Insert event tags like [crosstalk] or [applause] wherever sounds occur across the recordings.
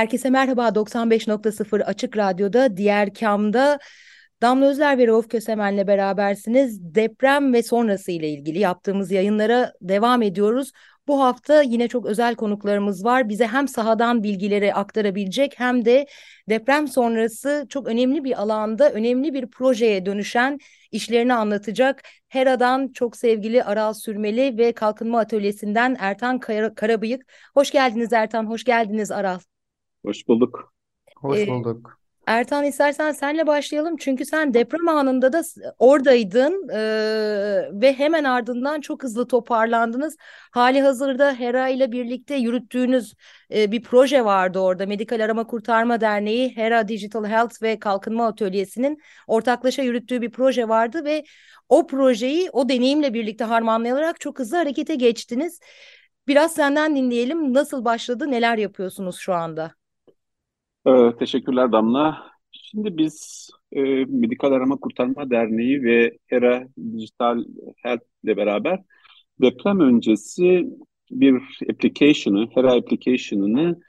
Herkese merhaba 95.0 Açık Radyo'da Diğer Kam'da Damla Özler ve Rauf Kösemen'le berabersiniz. Deprem ve sonrası ile ilgili yaptığımız yayınlara devam ediyoruz. Bu hafta yine çok özel konuklarımız var. Bize hem sahadan bilgileri aktarabilecek hem de deprem sonrası çok önemli bir alanda önemli bir projeye dönüşen işlerini anlatacak. HERA'dan çok sevgili Aral Sürmeli ve Kalkınma Atölyesi'nden Ertan Kar Karabıyık. Hoş geldiniz Ertan, hoş geldiniz Aral. Hoş bulduk. Hoş ee, bulduk. Ertan istersen senle başlayalım çünkü sen deprem anında da oradaydın e, ve hemen ardından çok hızlı toparlandınız. Hali hazırda HERA ile birlikte yürüttüğünüz e, bir proje vardı orada. Medikal Arama Kurtarma Derneği, HERA Digital Health ve Kalkınma Atölyesi'nin ortaklaşa yürüttüğü bir proje vardı ve o projeyi o deneyimle birlikte harmanlayarak çok hızlı harekete geçtiniz. Biraz senden dinleyelim. Nasıl başladı, neler yapıyorsunuz şu anda? Ee, teşekkürler Damla. Şimdi biz e, Medikal Arama Kurtarma Derneği ve HERA Digital Health ile beraber deprem öncesi bir application'ı, HERA application'ını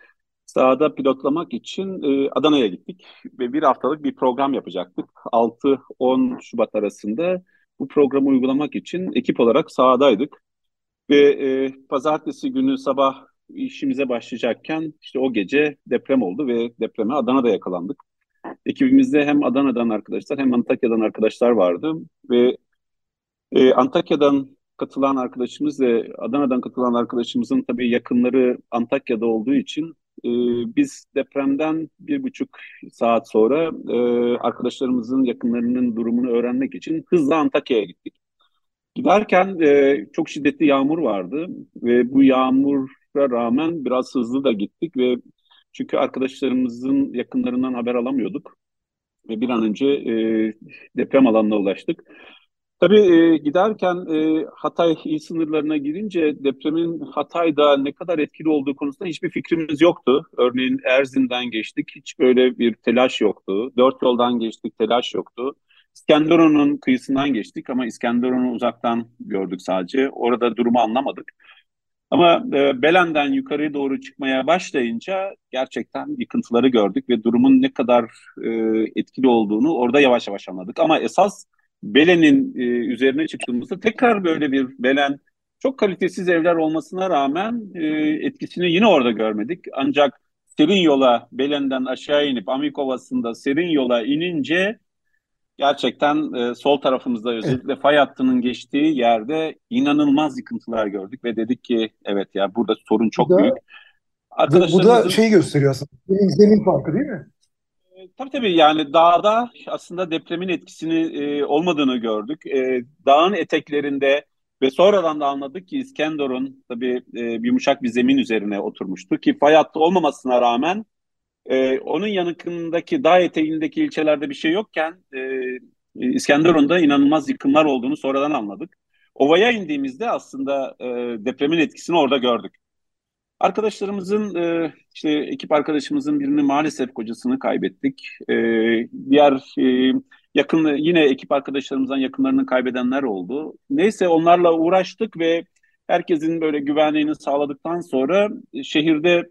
sahada pilotlamak için e, Adana'ya gittik ve bir haftalık bir program yapacaktık. 6-10 Şubat arasında bu programı uygulamak için ekip olarak sahadaydık. Ve e, pazartesi günü sabah işimize başlayacakken işte o gece deprem oldu ve depreme Adana'da yakalandık. Ekibimizde hem Adana'dan arkadaşlar hem Antakya'dan arkadaşlar vardı ve e, Antakya'dan katılan arkadaşımız ve Adana'dan katılan arkadaşımızın tabii yakınları Antakya'da olduğu için e, biz depremden bir buçuk saat sonra e, arkadaşlarımızın yakınlarının durumunu öğrenmek için hızla Antakya'ya gittik. Giderken e, çok şiddetli yağmur vardı ve bu yağmur rağmen biraz hızlı da gittik ve çünkü arkadaşlarımızın yakınlarından haber alamıyorduk ve bir an önce e, deprem alanına ulaştık. Tabii e, giderken e, Hatay il sınırlarına girince depremin Hatay'da ne kadar etkili olduğu konusunda hiçbir fikrimiz yoktu. Örneğin Erzin'den geçtik, hiç böyle bir telaş yoktu. Dört yoldan geçtik, telaş yoktu. İskenderun'un kıyısından geçtik ama İskenderun'u uzaktan gördük sadece. Orada durumu anlamadık. Ama e, Belen'den yukarıya doğru çıkmaya başlayınca gerçekten yıkıntıları gördük ve durumun ne kadar e, etkili olduğunu orada yavaş yavaş anladık. Ama esas Belen'in e, üzerine çıktığımızda tekrar böyle bir Belen çok kalitesiz evler olmasına rağmen e, etkisini yine orada görmedik. Ancak serin yola Belen'den aşağı inip Amikovası'nda serin yola inince gerçekten e, sol tarafımızda özellikle fay hattının geçtiği yerde inanılmaz yıkıntılar gördük ve dedik ki evet ya burada sorun çok bu da, büyük. Bu da şeyi gösteriyor aslında. Zemin, zemin farkı değil mi? E, tabii tabii yani dağda aslında depremin etkisini e, olmadığını gördük. E, dağın eteklerinde ve sonradan da anladık ki İskenderun tabii e, yumuşak bir zemin üzerine oturmuştu ki fay hattı olmamasına rağmen ee, onun yanıkındaki dağ eteğindeki ilçelerde bir şey yokken e, İskenderun'da inanılmaz yıkımlar olduğunu sonradan anladık. Ovaya indiğimizde aslında e, depremin etkisini orada gördük. Arkadaşlarımızın, e, işte ekip arkadaşımızın birini maalesef kocasını kaybettik. E, diğer e, yakın yine ekip arkadaşlarımızdan yakınlarını kaybedenler oldu. Neyse onlarla uğraştık ve herkesin böyle güvenliğini sağladıktan sonra şehirde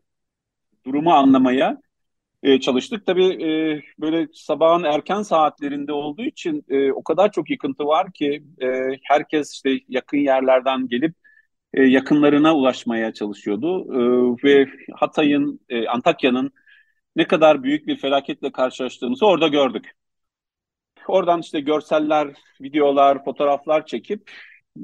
durumu anlamaya e, çalıştık. Tabii e, böyle sabahın erken saatlerinde olduğu için e, o kadar çok yıkıntı var ki e, herkes işte yakın yerlerden gelip e, yakınlarına ulaşmaya çalışıyordu. E, ve Hatay'ın, e, Antakya'nın ne kadar büyük bir felaketle karşılaştığımızı orada gördük. Oradan işte görseller, videolar, fotoğraflar çekip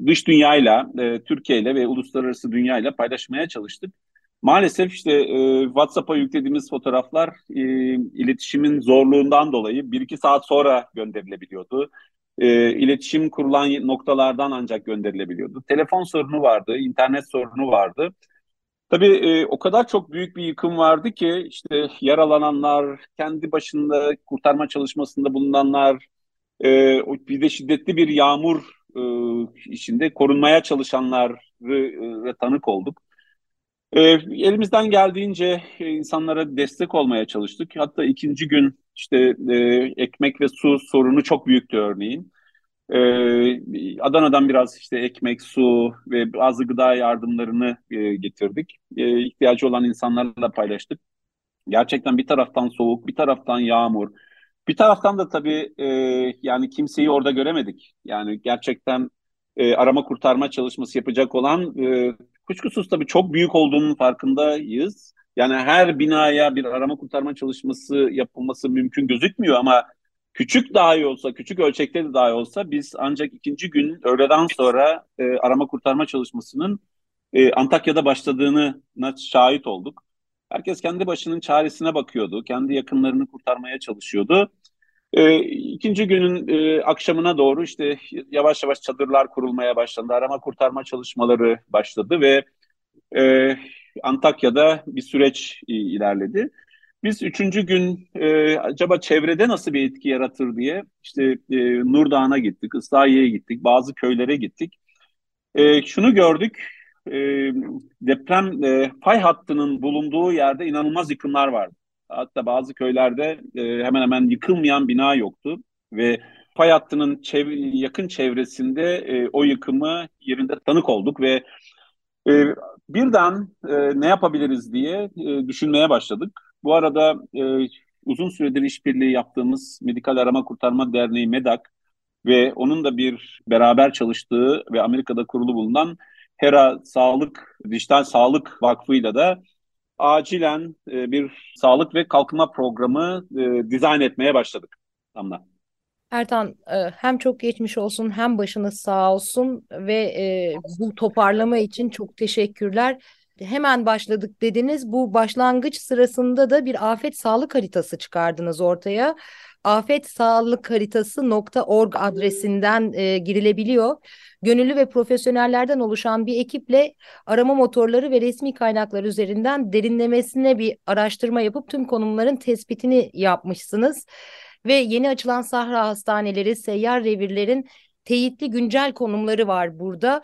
dış dünyayla, e, Türkiye ile ve uluslararası dünyayla paylaşmaya çalıştık. Maalesef işte e, WhatsApp'a yüklediğimiz fotoğraflar e, iletişimin zorluğundan dolayı bir iki saat sonra gönderilebiliyordu. e, iletişim kurulan noktalardan ancak gönderilebiliyordu. Telefon sorunu vardı, internet sorunu vardı. Tabii e, o kadar çok büyük bir yıkım vardı ki işte yaralananlar, kendi başında kurtarma çalışmasında bulunanlar, e, bir de şiddetli bir yağmur e, içinde korunmaya çalışanları e, tanık olduk. E, elimizden geldiğince e, insanlara destek olmaya çalıştık. Hatta ikinci gün işte e, ekmek ve su sorunu çok büyüktü örneğin. Ee, Adana'dan biraz işte ekmek, su ve bazı gıda yardımlarını e, getirdik. E, ihtiyacı olan insanlarla paylaştık. Gerçekten bir taraftan soğuk, bir taraftan yağmur, bir taraftan da tabii e, yani kimseyi orada göremedik. Yani gerçekten e, arama kurtarma çalışması yapacak olan e, kuşkusuz tabii çok büyük olduğunun farkındayız. Yani her binaya bir arama kurtarma çalışması yapılması mümkün gözükmüyor ama küçük dahi olsa, küçük ölçekte de dahi olsa biz ancak ikinci gün öğleden sonra e, arama kurtarma çalışmasının e, Antakya'da başladığını şahit olduk. Herkes kendi başının çaresine bakıyordu, kendi yakınlarını kurtarmaya çalışıyordu. E, ikinci günün e, akşamına doğru işte yavaş yavaş çadırlar kurulmaya başlandı, arama kurtarma çalışmaları başladı ve e, Antakya'da bir süreç ilerledi. Biz üçüncü gün e, acaba çevrede nasıl bir etki yaratır diye işte e, Nur Dağı'na gittik, Islahiye'ye gittik, bazı köylere gittik. E, şunu gördük, e, deprem e, fay hattının bulunduğu yerde inanılmaz yıkımlar vardı. Hatta bazı köylerde e, hemen hemen yıkılmayan bina yoktu ve fay hattının çev yakın çevresinde e, o yıkımı yerinde tanık olduk ve e, birden e, ne yapabiliriz diye e, düşünmeye başladık. Bu arada e, uzun süredir işbirliği yaptığımız Medikal Arama Kurtarma Derneği MEDAK ve onun da bir beraber çalıştığı ve Amerika'da kurulu bulunan HERA Sağlık, Dijital Sağlık Vakfı'yla da acilen e, bir sağlık ve kalkınma programı e, dizayn etmeye başladık. Damla. Ertan e, hem çok geçmiş olsun hem başınız sağ olsun ve bu toparlama için çok teşekkürler hemen başladık dediniz. Bu başlangıç sırasında da bir afet sağlık haritası çıkardınız ortaya. Afet Sağlık Haritası.org adresinden e, girilebiliyor. Gönüllü ve profesyonellerden oluşan bir ekiple arama motorları ve resmi kaynaklar üzerinden derinlemesine bir araştırma yapıp tüm konumların tespitini yapmışsınız. Ve yeni açılan sahra hastaneleri, seyyar revirlerin teyitli güncel konumları var burada.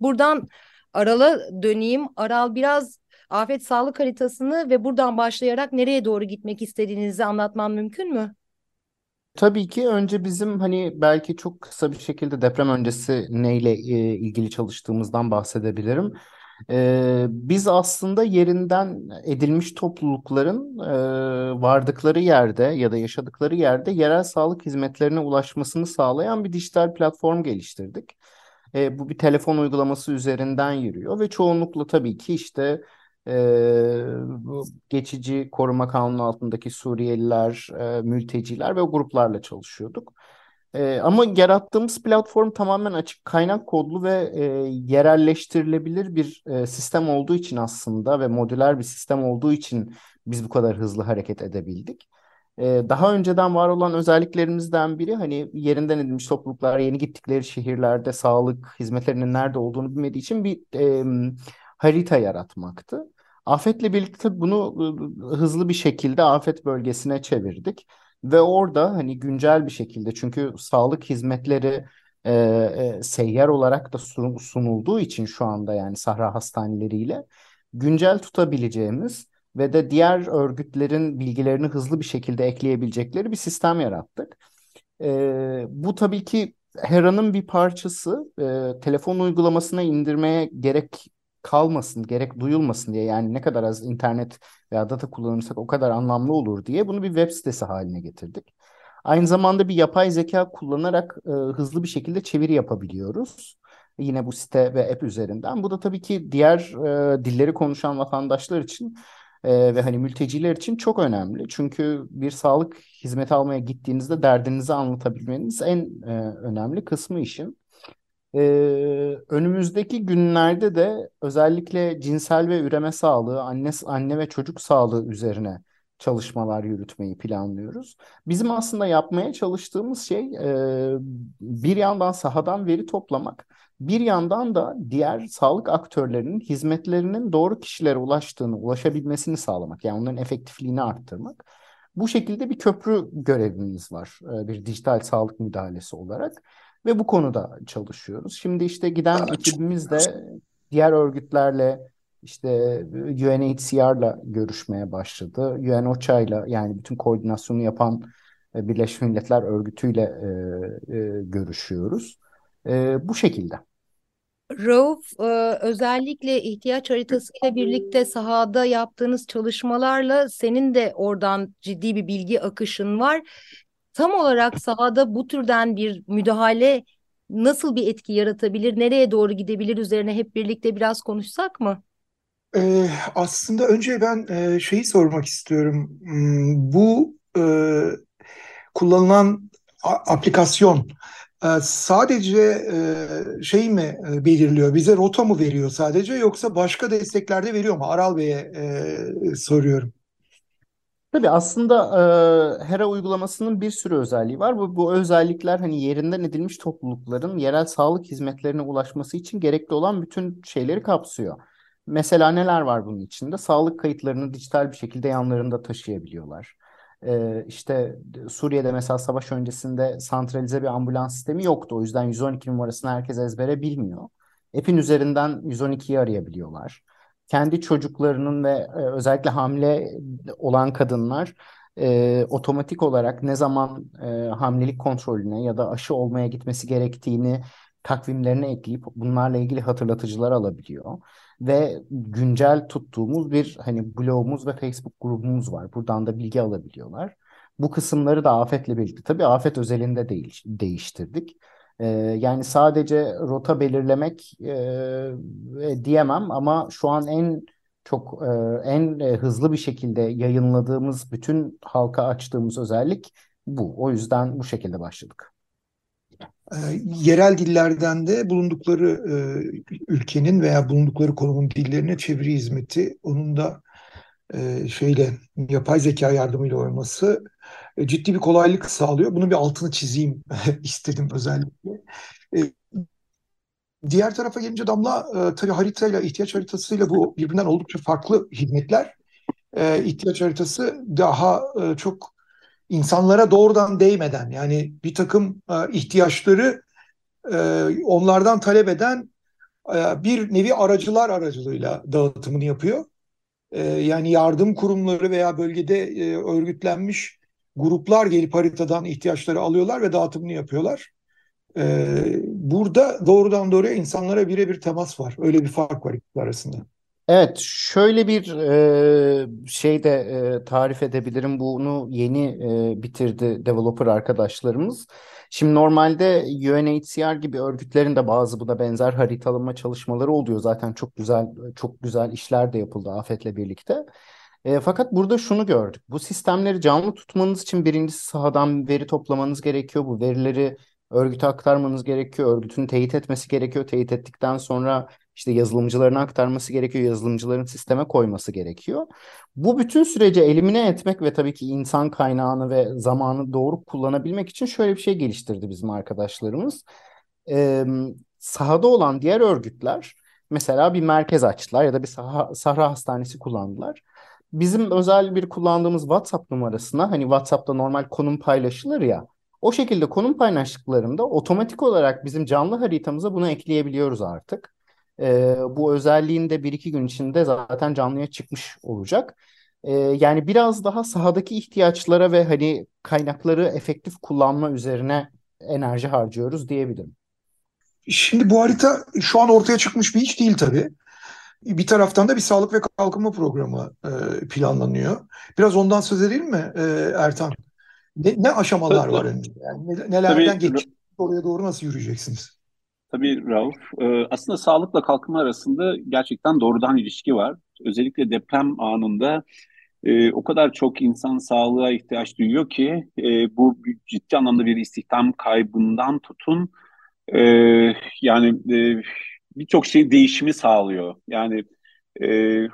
Buradan Aral'a döneyim. Aral biraz afet sağlık haritasını ve buradan başlayarak nereye doğru gitmek istediğinizi anlatman mümkün mü? Tabii ki önce bizim hani belki çok kısa bir şekilde deprem öncesi neyle e, ilgili çalıştığımızdan bahsedebilirim. Ee, biz aslında yerinden edilmiş toplulukların e, vardıkları yerde ya da yaşadıkları yerde yerel sağlık hizmetlerine ulaşmasını sağlayan bir dijital platform geliştirdik. E, bu bir telefon uygulaması üzerinden yürüyor ve çoğunlukla tabii ki işte e, bu geçici koruma kanunu altındaki Suriyeliler, e, mülteciler ve o gruplarla çalışıyorduk. E, ama yarattığımız platform tamamen açık kaynak kodlu ve e, yerelleştirilebilir bir e, sistem olduğu için aslında ve modüler bir sistem olduğu için biz bu kadar hızlı hareket edebildik. Ee, daha önceden var olan özelliklerimizden biri hani yerinden edilmiş topluluklar yeni gittikleri şehirlerde sağlık hizmetlerinin nerede olduğunu bilmediği için bir e, harita yaratmaktı. Afetle birlikte bunu hızlı bir şekilde afet bölgesine çevirdik ve orada hani güncel bir şekilde çünkü sağlık hizmetleri e, e, seyyar olarak da sunulduğu için şu anda yani Sahra hastaneleriyle güncel tutabileceğimiz ve de diğer örgütlerin bilgilerini hızlı bir şekilde ekleyebilecekleri bir sistem yarattık. E, bu tabii ki Hera'nın bir parçası. E, telefon uygulamasına indirmeye gerek kalmasın, gerek duyulmasın diye yani ne kadar az internet veya data kullanırsak o kadar anlamlı olur diye bunu bir web sitesi haline getirdik. Aynı zamanda bir yapay zeka kullanarak e, hızlı bir şekilde çeviri yapabiliyoruz. Yine bu site ve app üzerinden. Bu da tabii ki diğer e, dilleri konuşan vatandaşlar için e, ve hani mülteciler için çok önemli. Çünkü bir sağlık hizmeti almaya gittiğinizde derdinizi anlatabilmeniz en e, önemli kısmı işin. E, önümüzdeki günlerde de özellikle cinsel ve üreme sağlığı, anne, anne ve çocuk sağlığı üzerine çalışmalar yürütmeyi planlıyoruz. Bizim aslında yapmaya çalıştığımız şey e, bir yandan sahadan veri toplamak, bir yandan da diğer sağlık aktörlerinin hizmetlerinin doğru kişilere ulaştığını, ulaşabilmesini sağlamak. Yani onların efektifliğini arttırmak. Bu şekilde bir köprü görevimiz var e, bir dijital sağlık müdahalesi olarak ve bu konuda çalışıyoruz. Şimdi işte giden ekibimiz de diğer örgütlerle işte UNHCR'la görüşmeye başladı. UNOCHA'yla yani bütün koordinasyonu yapan e, Birleşmiş Milletler Örgütü'yle e, e, görüşüyoruz. E, bu şekilde. Rauf, e, özellikle ihtiyaç haritasıyla birlikte sahada yaptığınız çalışmalarla senin de oradan ciddi bir bilgi akışın var. Tam olarak sahada bu türden bir müdahale nasıl bir etki yaratabilir, nereye doğru gidebilir üzerine hep birlikte biraz konuşsak mı? Ee, aslında önce ben e, şeyi sormak istiyorum. Hmm, bu e, kullanılan aplikasyon sadece e, şey mi e, belirliyor? Bize rota mı veriyor sadece yoksa başka destekler de veriyor mu? Aral Bey'e e, soruyorum. Tabii aslında e, HERA uygulamasının bir sürü özelliği var. Bu, bu özellikler hani yerinden edilmiş toplulukların yerel sağlık hizmetlerine ulaşması için gerekli olan bütün şeyleri kapsıyor. Mesela neler var bunun içinde? Sağlık kayıtlarını dijital bir şekilde yanlarında taşıyabiliyorlar. Ee, işte Suriye'de mesela savaş öncesinde santralize bir ambulans sistemi yoktu. O yüzden 112 numarasını herkes ezbere bilmiyor. App'in üzerinden 112'yi arayabiliyorlar. Kendi çocuklarının ve e, özellikle hamile olan kadınlar e, otomatik olarak ne zaman e, hamilelik kontrolüne ya da aşı olmaya gitmesi gerektiğini takvimlerine ekleyip bunlarla ilgili hatırlatıcılar alabiliyor ve güncel tuttuğumuz bir hani blogumuz ve Facebook grubumuz var. Buradan da bilgi alabiliyorlar. Bu kısımları da afetle birlikte tabii afet özelinde değil, değiştirdik. Ee, yani sadece rota belirlemek e, diyemem ama şu an en çok e, en e, hızlı bir şekilde yayınladığımız bütün halka açtığımız özellik bu. O yüzden bu şekilde başladık. E, yerel dillerden de bulundukları e, ülkenin veya bulundukları konumun dillerine çeviri hizmeti onun da e, şeyle yapay zeka yardımıyla olması e, ciddi bir kolaylık sağlıyor. Bunun bir altını çizeyim [laughs] istedim özellikle. E, diğer tarafa gelince Damla e, tabii haritayla, ihtiyaç haritasıyla bu birbirinden oldukça farklı hizmetler. E, ihtiyaç haritası daha e, çok insanlara doğrudan değmeden yani bir takım e, ihtiyaçları e, onlardan talep eden e, bir nevi aracılar aracılığıyla dağıtımını yapıyor. E, yani yardım kurumları veya bölgede e, örgütlenmiş gruplar gelip haritadan ihtiyaçları alıyorlar ve dağıtımını yapıyorlar. E, burada doğrudan doğruya insanlara birebir temas var. Öyle bir fark var arasında. Evet, şöyle bir e, şey de e, tarif edebilirim. Bunu yeni e, bitirdi developer arkadaşlarımız. Şimdi normalde UNHCR gibi örgütlerin de bazı buna benzer haritalama çalışmaları oluyor. Zaten çok güzel çok güzel işler de yapıldı Afet'le birlikte. E, fakat burada şunu gördük. Bu sistemleri canlı tutmanız için birincisi sahadan veri toplamanız gerekiyor. Bu verileri örgüte aktarmanız gerekiyor. Örgütün teyit etmesi gerekiyor. Teyit ettikten sonra işte yazılımcılarına aktarması gerekiyor, yazılımcıların sisteme koyması gerekiyor. Bu bütün süreci elimine etmek ve tabii ki insan kaynağını ve zamanı doğru kullanabilmek için şöyle bir şey geliştirdi bizim arkadaşlarımız. Ee, sahada olan diğer örgütler mesela bir merkez açtılar ya da bir saha, sahra hastanesi kullandılar. Bizim özel bir kullandığımız WhatsApp numarasına hani WhatsApp'ta normal konum paylaşılır ya o şekilde konum paylaştıklarında otomatik olarak bizim canlı haritamıza bunu ekleyebiliyoruz artık. E, bu özelliğin de bir iki gün içinde zaten canlıya çıkmış olacak. E, yani biraz daha sahadaki ihtiyaçlara ve hani kaynakları efektif kullanma üzerine enerji harcıyoruz diyebilirim. Şimdi bu harita şu an ortaya çıkmış bir iş değil tabii. Bir taraftan da bir sağlık ve kalkınma programı e, planlanıyor. Biraz ondan söz edelim mi e, Ertan? Ne, ne aşamalar var önünde? Yani nelerden geçip oraya doğru nasıl yürüyeceksiniz? Tabii Rauf. Ee, aslında sağlıkla kalkınma arasında gerçekten doğrudan ilişki var. Özellikle deprem anında e, o kadar çok insan sağlığa ihtiyaç duyuyor ki e, bu ciddi anlamda bir istihdam kaybından tutun e, yani birçok şey değişimi sağlıyor. Yani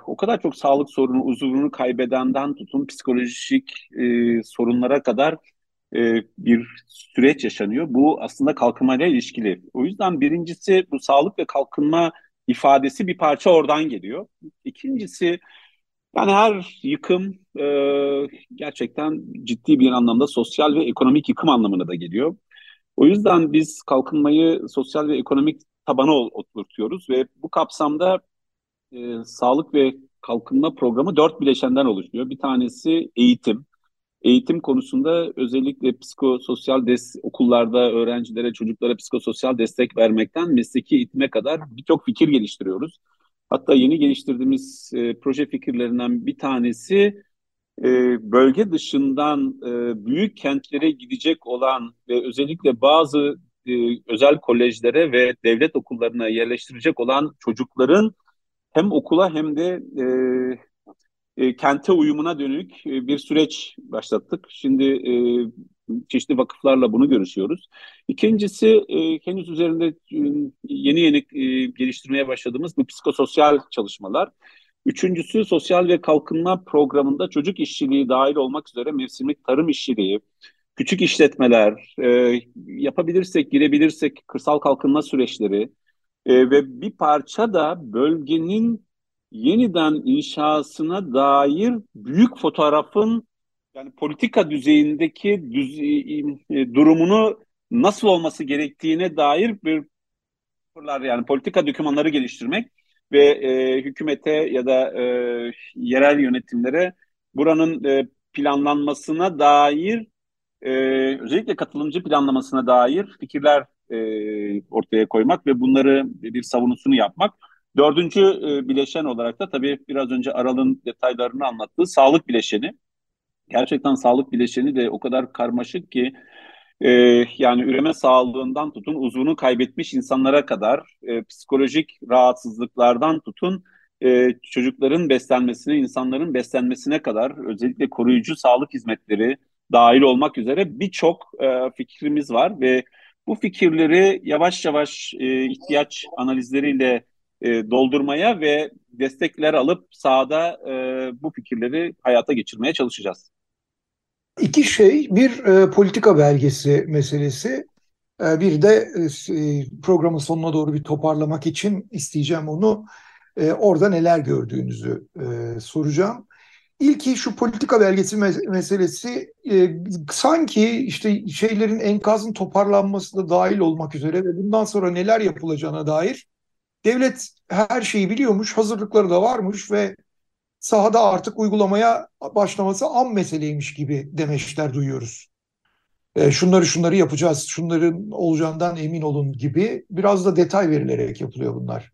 o kadar çok sağlık sorunu, huzurunu kaybedenden tutun psikolojik sorunlara kadar e, bir süreç yaşanıyor. Bu aslında kalkınmayla ilişkili. O yüzden birincisi bu sağlık ve kalkınma ifadesi bir parça oradan geliyor. İkincisi yani her yıkım e, gerçekten ciddi bir anlamda sosyal ve ekonomik yıkım anlamına da geliyor. O yüzden biz kalkınmayı sosyal ve ekonomik tabana oturtuyoruz ve bu kapsamda e, sağlık ve kalkınma programı dört bileşenden oluşuyor. Bir tanesi eğitim. Eğitim konusunda özellikle psikososyal des okullarda öğrencilere, çocuklara psikososyal destek vermekten mesleki eğitime kadar birçok fikir geliştiriyoruz. Hatta yeni geliştirdiğimiz e, proje fikirlerinden bir tanesi e, bölge dışından e, büyük kentlere gidecek olan ve özellikle bazı e, özel kolejlere ve devlet okullarına yerleştirecek olan çocukların hem okula hem de e, e, kente uyumuna dönük e, bir süreç başlattık. Şimdi e, çeşitli vakıflarla bunu görüşüyoruz. İkincisi e, henüz üzerinde e, yeni yeni e, geliştirmeye başladığımız bu psikososyal çalışmalar. Üçüncüsü sosyal ve kalkınma programında çocuk işçiliği dahil olmak üzere mevsimlik tarım işçiliği, küçük işletmeler, e, yapabilirsek, girebilirsek kırsal kalkınma süreçleri e, ve bir parça da bölgenin yeniden inşasına dair büyük fotoğrafın yani politika düzeyindeki düz, e, durumunu nasıl olması gerektiğine dair bir yani politika dokümanları geliştirmek ve e, hükümete ya da e, yerel yönetimlere buranın e, planlanmasına dair e, özellikle katılımcı planlamasına dair fikirler e, ortaya koymak ve bunları bir savunusunu yapmak. Dördüncü e, bileşen olarak da tabii biraz önce Aral'ın detaylarını anlattığı sağlık bileşeni. Gerçekten sağlık bileşeni de o kadar karmaşık ki e, yani üreme sağlığından tutun uzvunu kaybetmiş insanlara kadar e, psikolojik rahatsızlıklardan tutun e, çocukların beslenmesine, insanların beslenmesine kadar özellikle koruyucu sağlık hizmetleri dahil olmak üzere birçok e, fikrimiz var ve bu fikirleri yavaş yavaş e, ihtiyaç analizleriyle e, doldurmaya ve destekler alıp sahada e, bu fikirleri hayata geçirmeye çalışacağız. İki şey, bir e, politika belgesi meselesi, e, bir de e, programın sonuna doğru bir toparlamak için isteyeceğim onu. E, orada neler gördüğünüzü e, soracağım. İlki şu politika belgesi meselesi e, sanki işte şeylerin enkazın toparlanması da dahil olmak üzere ve bundan sonra neler yapılacağına dair devlet her şeyi biliyormuş, hazırlıkları da varmış ve sahada artık uygulamaya başlaması an meseleymiş gibi demeçler duyuyoruz. E, şunları şunları yapacağız, şunların olacağından emin olun gibi biraz da detay verilerek yapılıyor bunlar.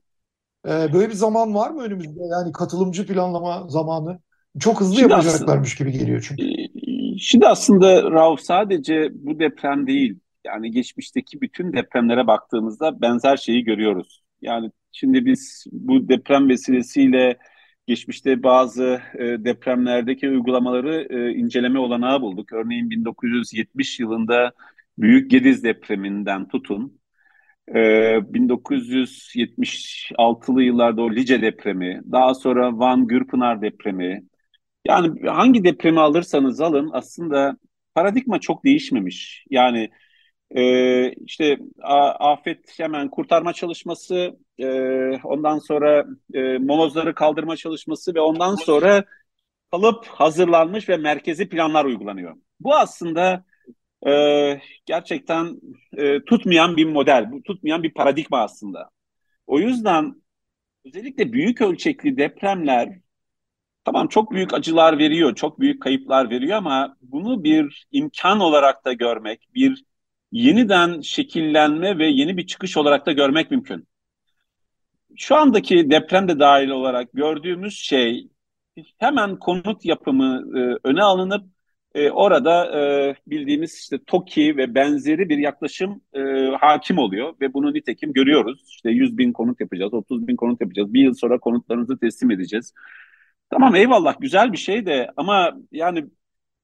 E, böyle bir zaman var mı önümüzde? Yani katılımcı planlama zamanı. Çok hızlı şimdi yapacaklarmış aslında, gibi geliyor çünkü. E, şimdi aslında Rauf sadece bu deprem değil. Yani geçmişteki bütün depremlere baktığımızda benzer şeyi görüyoruz. Yani şimdi biz bu deprem vesilesiyle geçmişte bazı e, depremlerdeki uygulamaları e, inceleme olanağı bulduk. Örneğin 1970 yılında Büyük Gediz depreminden tutun, e, 1976'lı yıllarda o Lice depremi, daha sonra Van Gürpınar depremi. Yani hangi depremi alırsanız alın aslında paradigma çok değişmemiş. Yani e, işte afet hemen kurtarma çalışması, e, ondan sonra e, molozları kaldırma çalışması ve ondan sonra kalıp hazırlanmış ve merkezi planlar uygulanıyor. Bu aslında e, gerçekten e, tutmayan bir model, tutmayan bir paradigma aslında. O yüzden özellikle büyük ölçekli depremler tamam çok büyük acılar veriyor, çok büyük kayıplar veriyor ama bunu bir imkan olarak da görmek, bir yeniden şekillenme ve yeni bir çıkış olarak da görmek mümkün. Şu andaki deprem de dahil olarak gördüğümüz şey hemen konut yapımı e, öne alınıp e, orada e, bildiğimiz işte TOKİ ve benzeri bir yaklaşım e, hakim oluyor ve bunu nitekim görüyoruz. İşte 100 bin konut yapacağız, 30 bin konut yapacağız, bir yıl sonra konutlarınızı teslim edeceğiz. Tamam eyvallah güzel bir şey de ama yani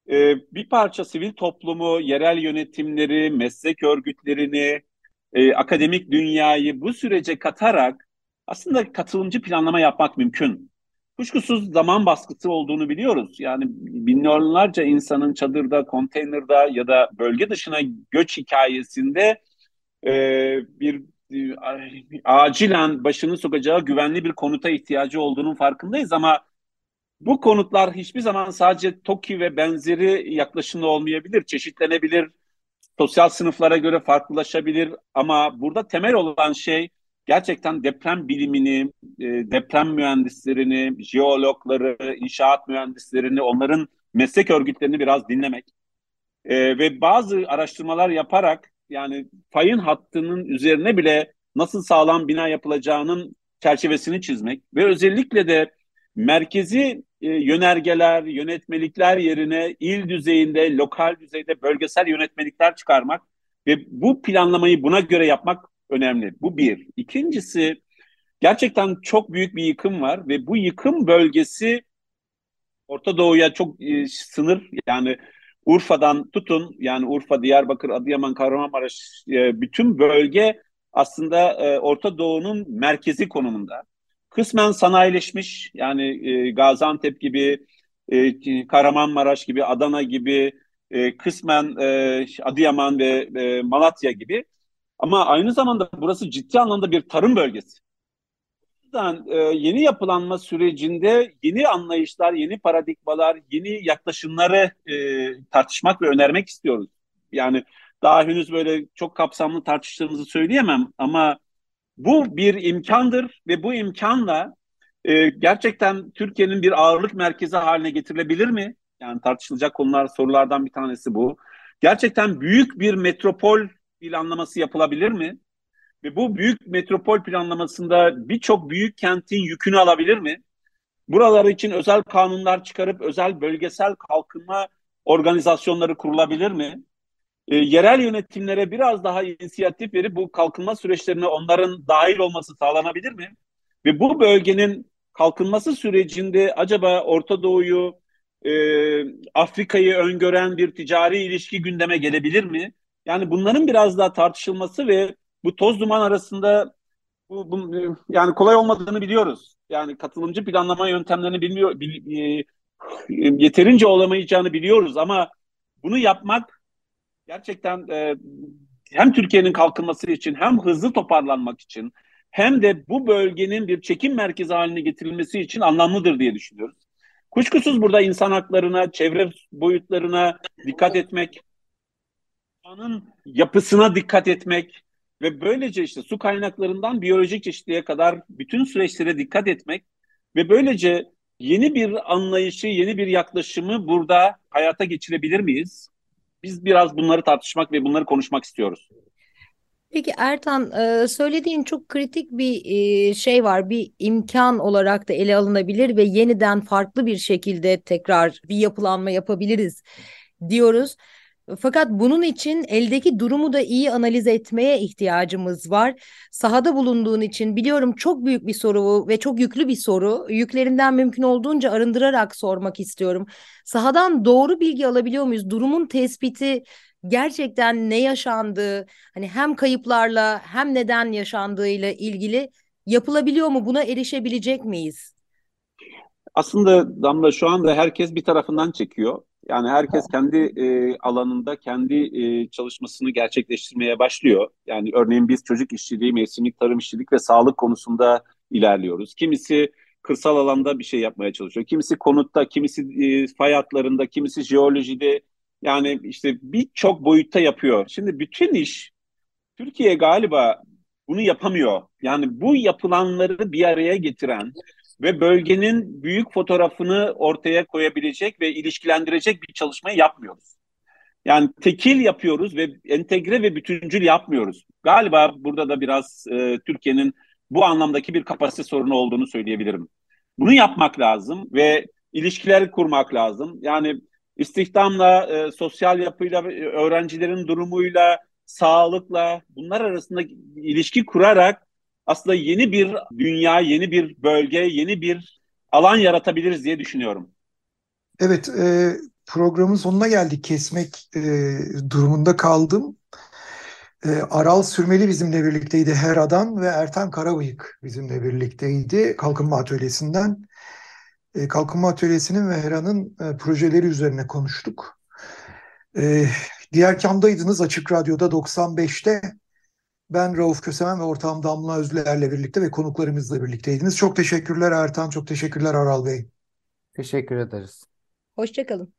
e, bir parça sivil toplumu, yerel yönetimleri, meslek örgütlerini, e, akademik dünyayı bu sürece katarak aslında katılımcı planlama yapmak mümkün. kuşkusuz zaman baskısı olduğunu biliyoruz. Yani milyonlarca insanın çadırda, konteynerda ya da bölge dışına göç hikayesinde e, bir e, acilen başını sokacağı güvenli bir konuta ihtiyacı olduğunun farkındayız ama bu konutlar hiçbir zaman sadece TOKİ ve benzeri yaklaşımda olmayabilir, çeşitlenebilir, sosyal sınıflara göre farklılaşabilir. Ama burada temel olan şey gerçekten deprem bilimini, e, deprem mühendislerini, jeologları, inşaat mühendislerini, onların meslek örgütlerini biraz dinlemek e, ve bazı araştırmalar yaparak yani fayın hattının üzerine bile nasıl sağlam bina yapılacağının çerçevesini çizmek ve özellikle de merkezi e, yönergeler, yönetmelikler yerine il düzeyinde, lokal düzeyde bölgesel yönetmelikler çıkarmak ve bu planlamayı buna göre yapmak önemli. Bu bir. İkincisi gerçekten çok büyük bir yıkım var ve bu yıkım bölgesi Orta Doğu'ya çok e, sınır yani Urfa'dan tutun yani Urfa, Diyarbakır, Adıyaman, Kahramanmaraş e, bütün bölge aslında e, Orta Doğu'nun merkezi konumunda. Kısmen sanayileşmiş yani e, Gaziantep gibi, e, Kahramanmaraş gibi, Adana gibi, e, kısmen e, Adıyaman ve e, Malatya gibi. Ama aynı zamanda burası ciddi anlamda bir tarım bölgesi. yüzden e, yeni yapılanma sürecinde yeni anlayışlar, yeni paradigmalar, yeni yaklaşımları e, tartışmak ve önermek istiyoruz. Yani daha henüz böyle çok kapsamlı tartıştığımızı söyleyemem ama bu bir imkandır ve bu imkanla e, gerçekten Türkiye'nin bir ağırlık merkezi haline getirilebilir mi? Yani tartışılacak konular, sorulardan bir tanesi bu. Gerçekten büyük bir metropol planlaması yapılabilir mi? Ve bu büyük metropol planlamasında birçok büyük kentin yükünü alabilir mi? Buralar için özel kanunlar çıkarıp özel bölgesel kalkınma organizasyonları kurulabilir mi? E, yerel yönetimlere biraz daha inisiyatif verip bu kalkınma süreçlerine onların dahil olması sağlanabilir mi? Ve bu bölgenin kalkınması sürecinde acaba Orta Doğu'yu, e, Afrika'yı öngören bir ticari ilişki gündeme gelebilir mi? Yani bunların biraz daha tartışılması ve bu toz duman arasında bu, bu yani kolay olmadığını biliyoruz. Yani katılımcı planlama yöntemlerini bilmiyor, bil, e, yeterince olamayacağını biliyoruz ama bunu yapmak gerçekten e, hem Türkiye'nin kalkınması için hem hızlı toparlanmak için hem de bu bölgenin bir çekim merkezi haline getirilmesi için anlamlıdır diye düşünüyoruz. Kuşkusuz burada insan haklarına, çevre boyutlarına dikkat etmek, doğanın yapısına dikkat etmek ve böylece işte su kaynaklarından biyolojik çeşitliliğe kadar bütün süreçlere dikkat etmek ve böylece yeni bir anlayışı, yeni bir yaklaşımı burada hayata geçirebilir miyiz? Biz biraz bunları tartışmak ve bunları konuşmak istiyoruz. Peki Ertan, söylediğin çok kritik bir şey var. Bir imkan olarak da ele alınabilir ve yeniden farklı bir şekilde tekrar bir yapılanma yapabiliriz diyoruz. Fakat bunun için eldeki durumu da iyi analiz etmeye ihtiyacımız var. Sahada bulunduğun için biliyorum çok büyük bir soru ve çok yüklü bir soru. Yüklerinden mümkün olduğunca arındırarak sormak istiyorum. Sahadan doğru bilgi alabiliyor muyuz? Durumun tespiti gerçekten ne yaşandığı, hani hem kayıplarla hem neden yaşandığıyla ilgili yapılabiliyor mu? Buna erişebilecek miyiz? Aslında Damla şu anda herkes bir tarafından çekiyor. Yani herkes kendi e, alanında kendi e, çalışmasını gerçekleştirmeye başlıyor. Yani örneğin biz çocuk işçiliği, mevsimlik tarım işçilik ve sağlık konusunda ilerliyoruz. Kimisi kırsal alanda bir şey yapmaya çalışıyor. Kimisi konutta, kimisi e, fay hatlarında, kimisi jeolojide. Yani işte birçok boyutta yapıyor. Şimdi bütün iş Türkiye galiba bunu yapamıyor. Yani bu yapılanları bir araya getiren ve bölgenin büyük fotoğrafını ortaya koyabilecek ve ilişkilendirecek bir çalışmayı yapmıyoruz. Yani tekil yapıyoruz ve entegre ve bütüncül yapmıyoruz. Galiba burada da biraz e, Türkiye'nin bu anlamdaki bir kapasite sorunu olduğunu söyleyebilirim. Bunu yapmak lazım ve ilişkiler kurmak lazım. Yani istihdamla, e, sosyal yapıyla, öğrencilerin durumuyla, sağlıkla bunlar arasında ilişki kurarak aslında yeni bir dünya, yeni bir bölge, yeni bir alan yaratabiliriz diye düşünüyorum. Evet, e, programın sonuna geldik. Kesmek e, durumunda kaldım. E, Aral Sürmeli bizimle birlikteydi Hera'dan ve Ertan Karabıyık bizimle birlikteydi Kalkınma Atölyesi'nden. e, Kalkınma Atölyesi'nin ve HERA'nın e, projeleri üzerine konuştuk. E, diğer kamdaydınız Açık Radyo'da 95'te. Ben Rauf Kösemen ve ortağım Damla Özler'le birlikte ve konuklarımızla birlikteydiniz. Çok teşekkürler Ertan, çok teşekkürler Aral Bey. Teşekkür ederiz. Hoşçakalın.